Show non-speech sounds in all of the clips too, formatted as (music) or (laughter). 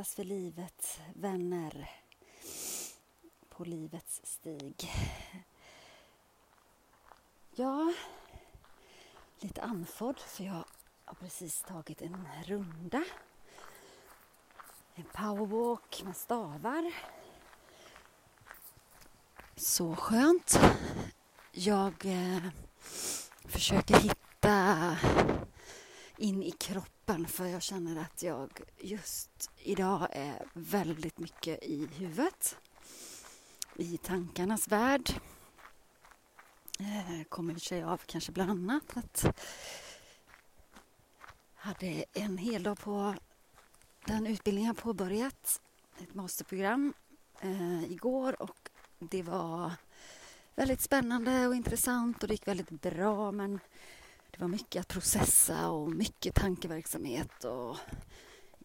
Andas för livet, vänner på livets stig. Ja, lite andfådd för jag har precis tagit en runda. En powerwalk med stavar. Så skönt. Jag eh, försöker hitta in i kroppen för jag känner att jag just idag är väldigt mycket i huvudet. I tankarnas värld. Eh, kommer sig av kanske bland annat att jag hade en hel dag på den utbildning jag påbörjat, ett masterprogram, eh, igår och det var väldigt spännande och intressant och det gick väldigt bra men det var mycket att processa och mycket tankeverksamhet och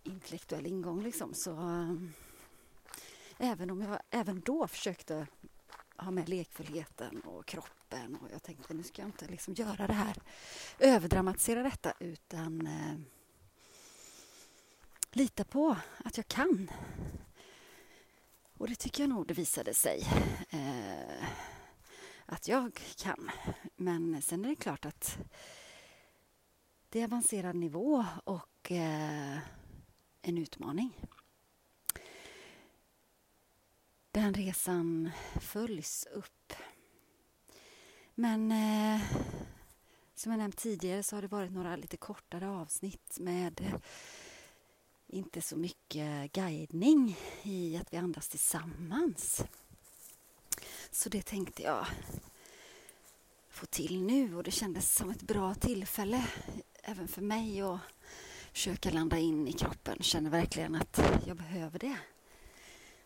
intellektuell ingång liksom. Så um, även om jag även då försökte ha med lekfullheten och kroppen och jag tänkte nu ska jag inte liksom göra det här, överdramatisera detta utan eh, lita på att jag kan. Och det tycker jag nog det visade sig. Eh, att jag kan. Men sen är det klart att det är avancerad nivå och eh, en utmaning. Den resan följs upp. Men eh, som jag nämnt tidigare så har det varit några lite kortare avsnitt med eh, inte så mycket guidning i att vi andas tillsammans. Så det tänkte jag få till nu och det kändes som ett bra tillfälle även för mig att försöka landa in i kroppen. Känner verkligen att jag behöver det.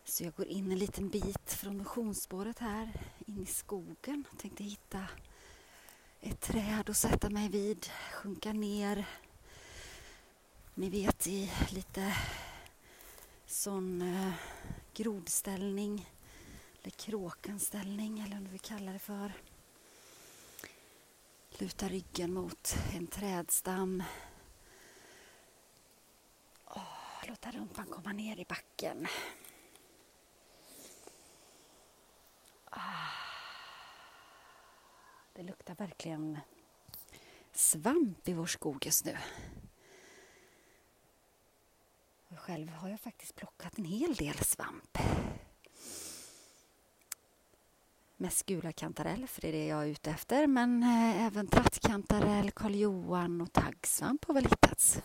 Så jag går in en liten bit från motionsspåret här in i skogen. Tänkte hitta ett träd och sätta mig vid, sjunka ner. Ni vet i lite sån eh, grodställning eller kråkanställning eller vad vi kallar det för. Luta ryggen mot en trädstam. Oh, låta rumpan komma ner i backen. Ah. Det luktar verkligen svamp i vår skog just nu. Själv har jag faktiskt plockat en hel del svamp. Mest gula kantarell, för det är det jag är ute efter. Men eh, även trattkantarell, Karl Johan och taggsvamp har väl hittats.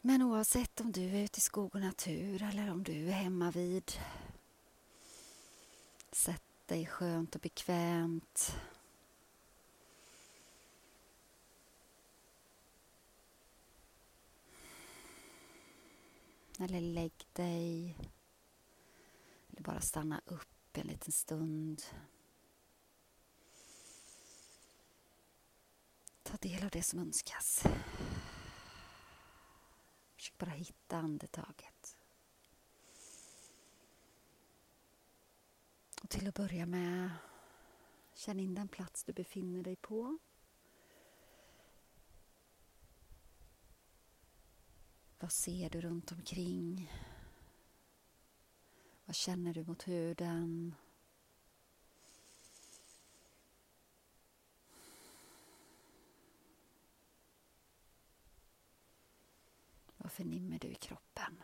Men oavsett om du är ute i skog och natur eller om du är hemma vid Sätt dig skönt och bekvämt. Eller lägg dig eller bara stanna upp en liten stund. Ta del av det som önskas. Försök bara hitta andetaget. Och till att börja med, känn in den plats du befinner dig på. Vad ser du runt omkring? Vad känner du mot huden? Vad förnimmer du i kroppen?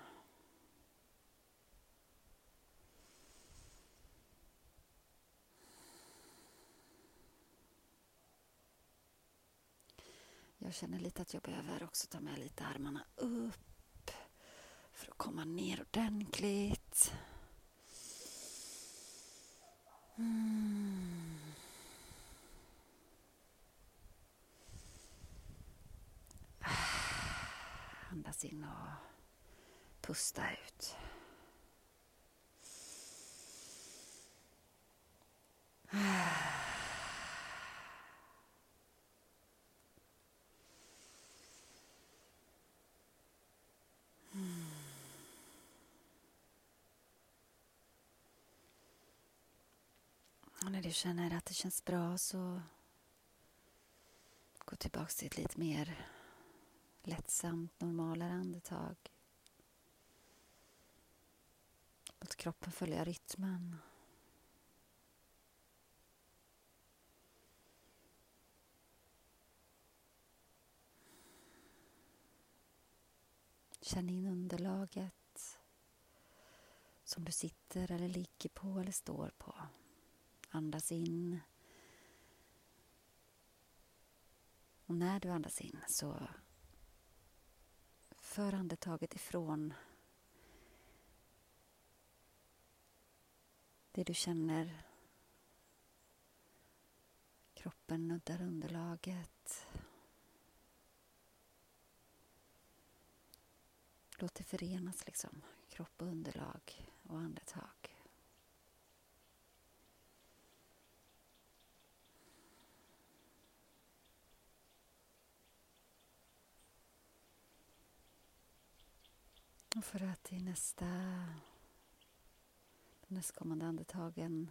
Jag känner lite att jag behöver också ta med lite armarna upp för att komma ner ordentligt. Mm. (sighs) Andas in och pusta ut. Ah. (sighs) när du känner att det känns bra så gå tillbaka till ett lite mer lättsamt normalare andetag. Låt kroppen följa rytmen. Känn in underlaget som du sitter eller ligger på eller står på. Andas in. Och när du andas in så för andetaget ifrån det du känner. Kroppen nuddar underlaget. Låt det förenas, liksom. kropp och underlag och andetag. Och för att i nästa nästkommande andetagen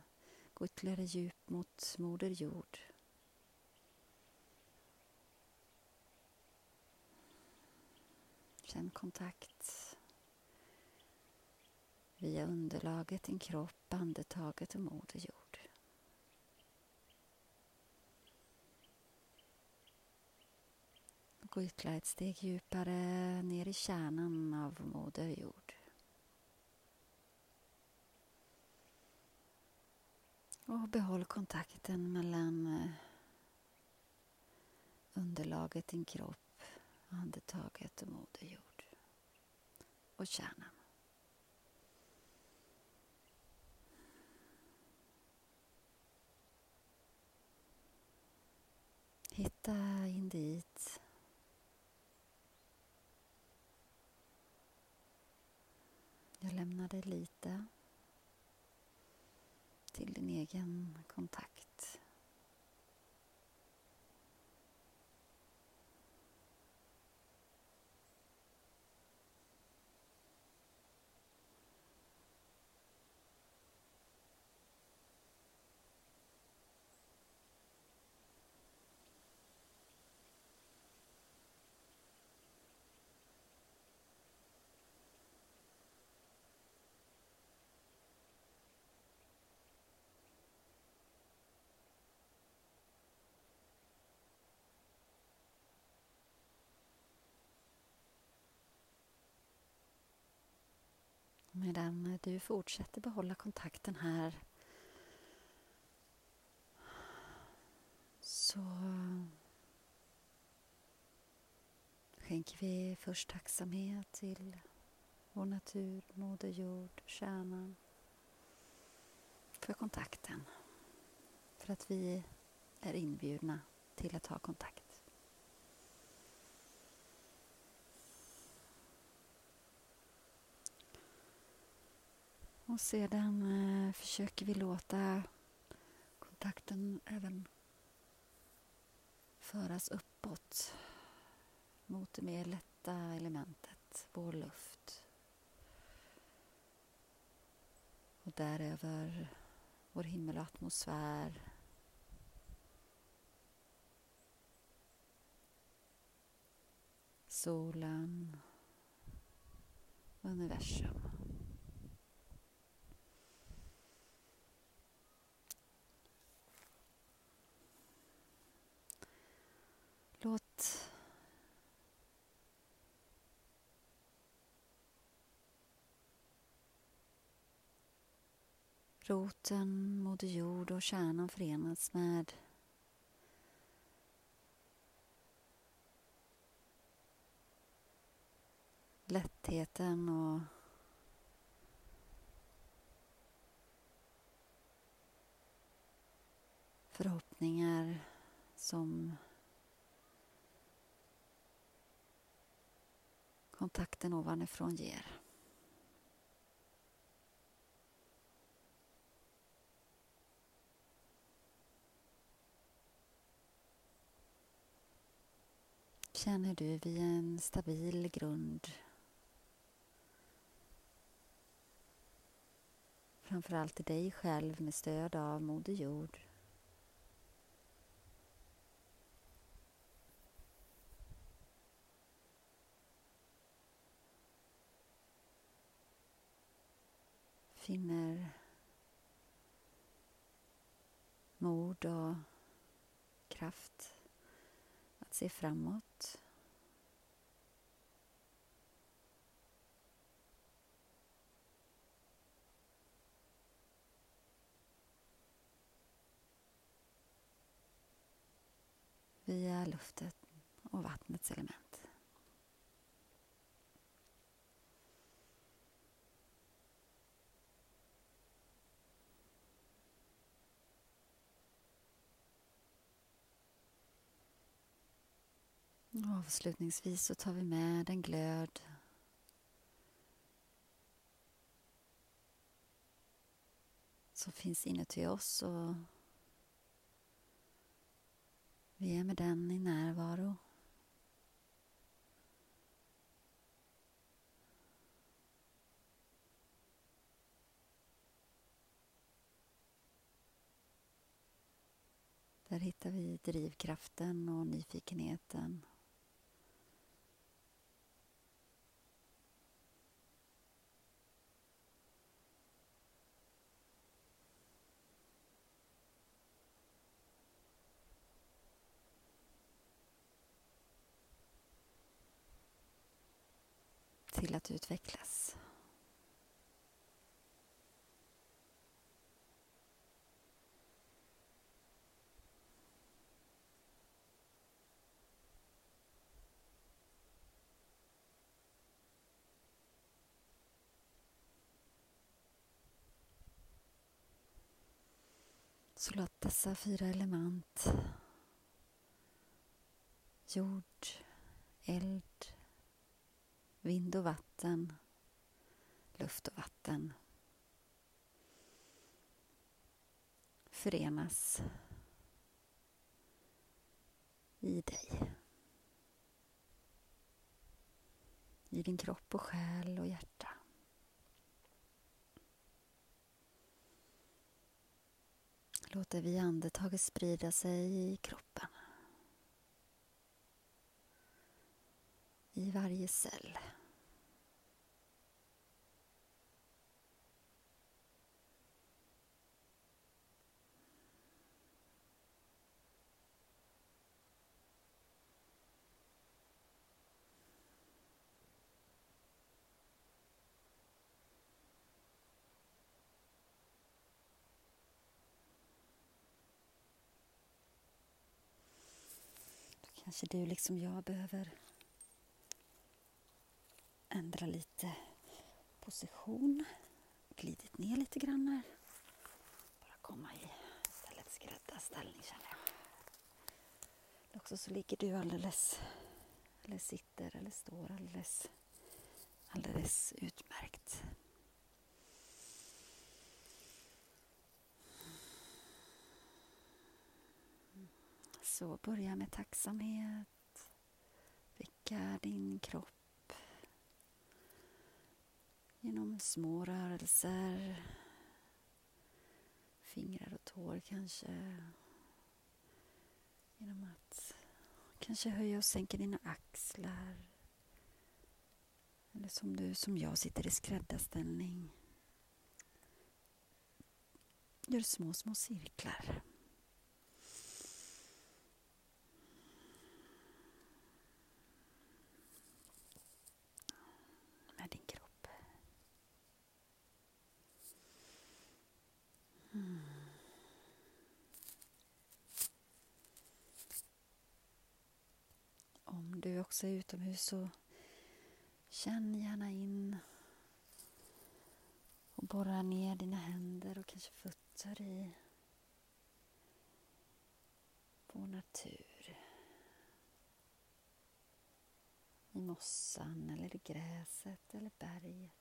gå ytterligare djup mot Moder Jord. Känn kontakt via underlaget, din kropp, andetaget och Moder Jord. Gå ytterligare ett steg djupare ner i kärnan av Moder Jord. Och behåll kontakten mellan eh, underlaget, din kropp, andetaget och Moder Jord. Och kärnan. Hitta in dit. Jag lämnar dig lite till din egen kontakt. Medan du fortsätter behålla kontakten här så skänker vi först tacksamhet till vår natur, Moder Jord, kärnan för kontakten. För att vi är inbjudna till att ha kontakt. Och sedan eh, försöker vi låta kontakten även föras uppåt mot det mer lätta elementet, vår luft. Och däröver vår himmel och atmosfär. Solen, universum. Låt roten, Moder Jord och kärnan förenas med lättheten och förhoppningar som kontakten ovanifrån ger. Känner du vid en stabil grund framförallt i dig själv med stöd av Moder Jord finner mod och kraft att se framåt. via luften och vattnets element. Avslutningsvis så tar vi med den glöd som finns inuti oss och vi är med den i närvaro. Där hittar vi drivkraften och nyfikenheten. Till att utvecklas. Så låt dessa fyra element jord, eld, vind och vatten, luft och vatten förenas i dig. I din kropp och själ och hjärta. Låter vi andetaget sprida sig i kroppen. I varje cell. Kanske du liksom jag behöver ändra lite position. Glidit ner lite grann här. Bara komma i istället skräddarställning känner jag. Eller också så ligger du alldeles, eller sitter eller står alldeles, alldeles utmärkt. Så börja med tacksamhet. Vicka din kropp genom små rörelser. Fingrar och tår kanske. Genom att kanske höja och sänka dina axlar. Eller som du, som jag, sitter i skräddarställning. Gör små, små cirklar. Sig är utomhus så känn gärna in och borra ner dina händer och kanske fötter i vår natur. I mossan eller i gräset eller berget.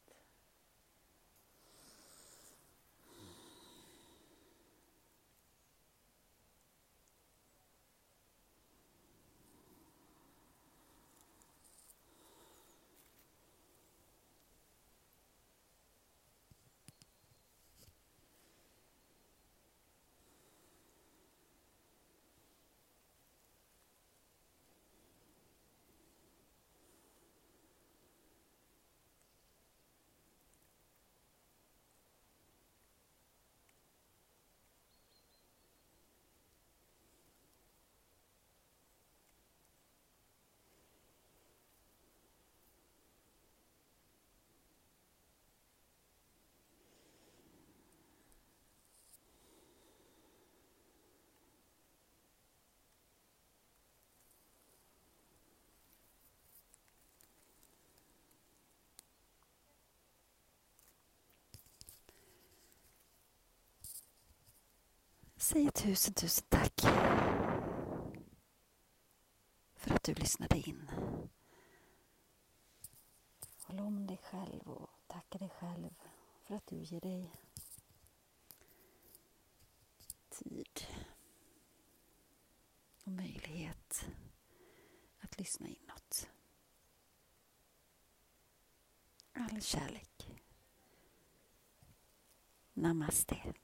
Säger tusen, tusen tack för att du lyssnade in. Håll om dig själv och tacka dig själv för att du ger dig tid och möjlighet att lyssna inåt. All kärlek. Namaste.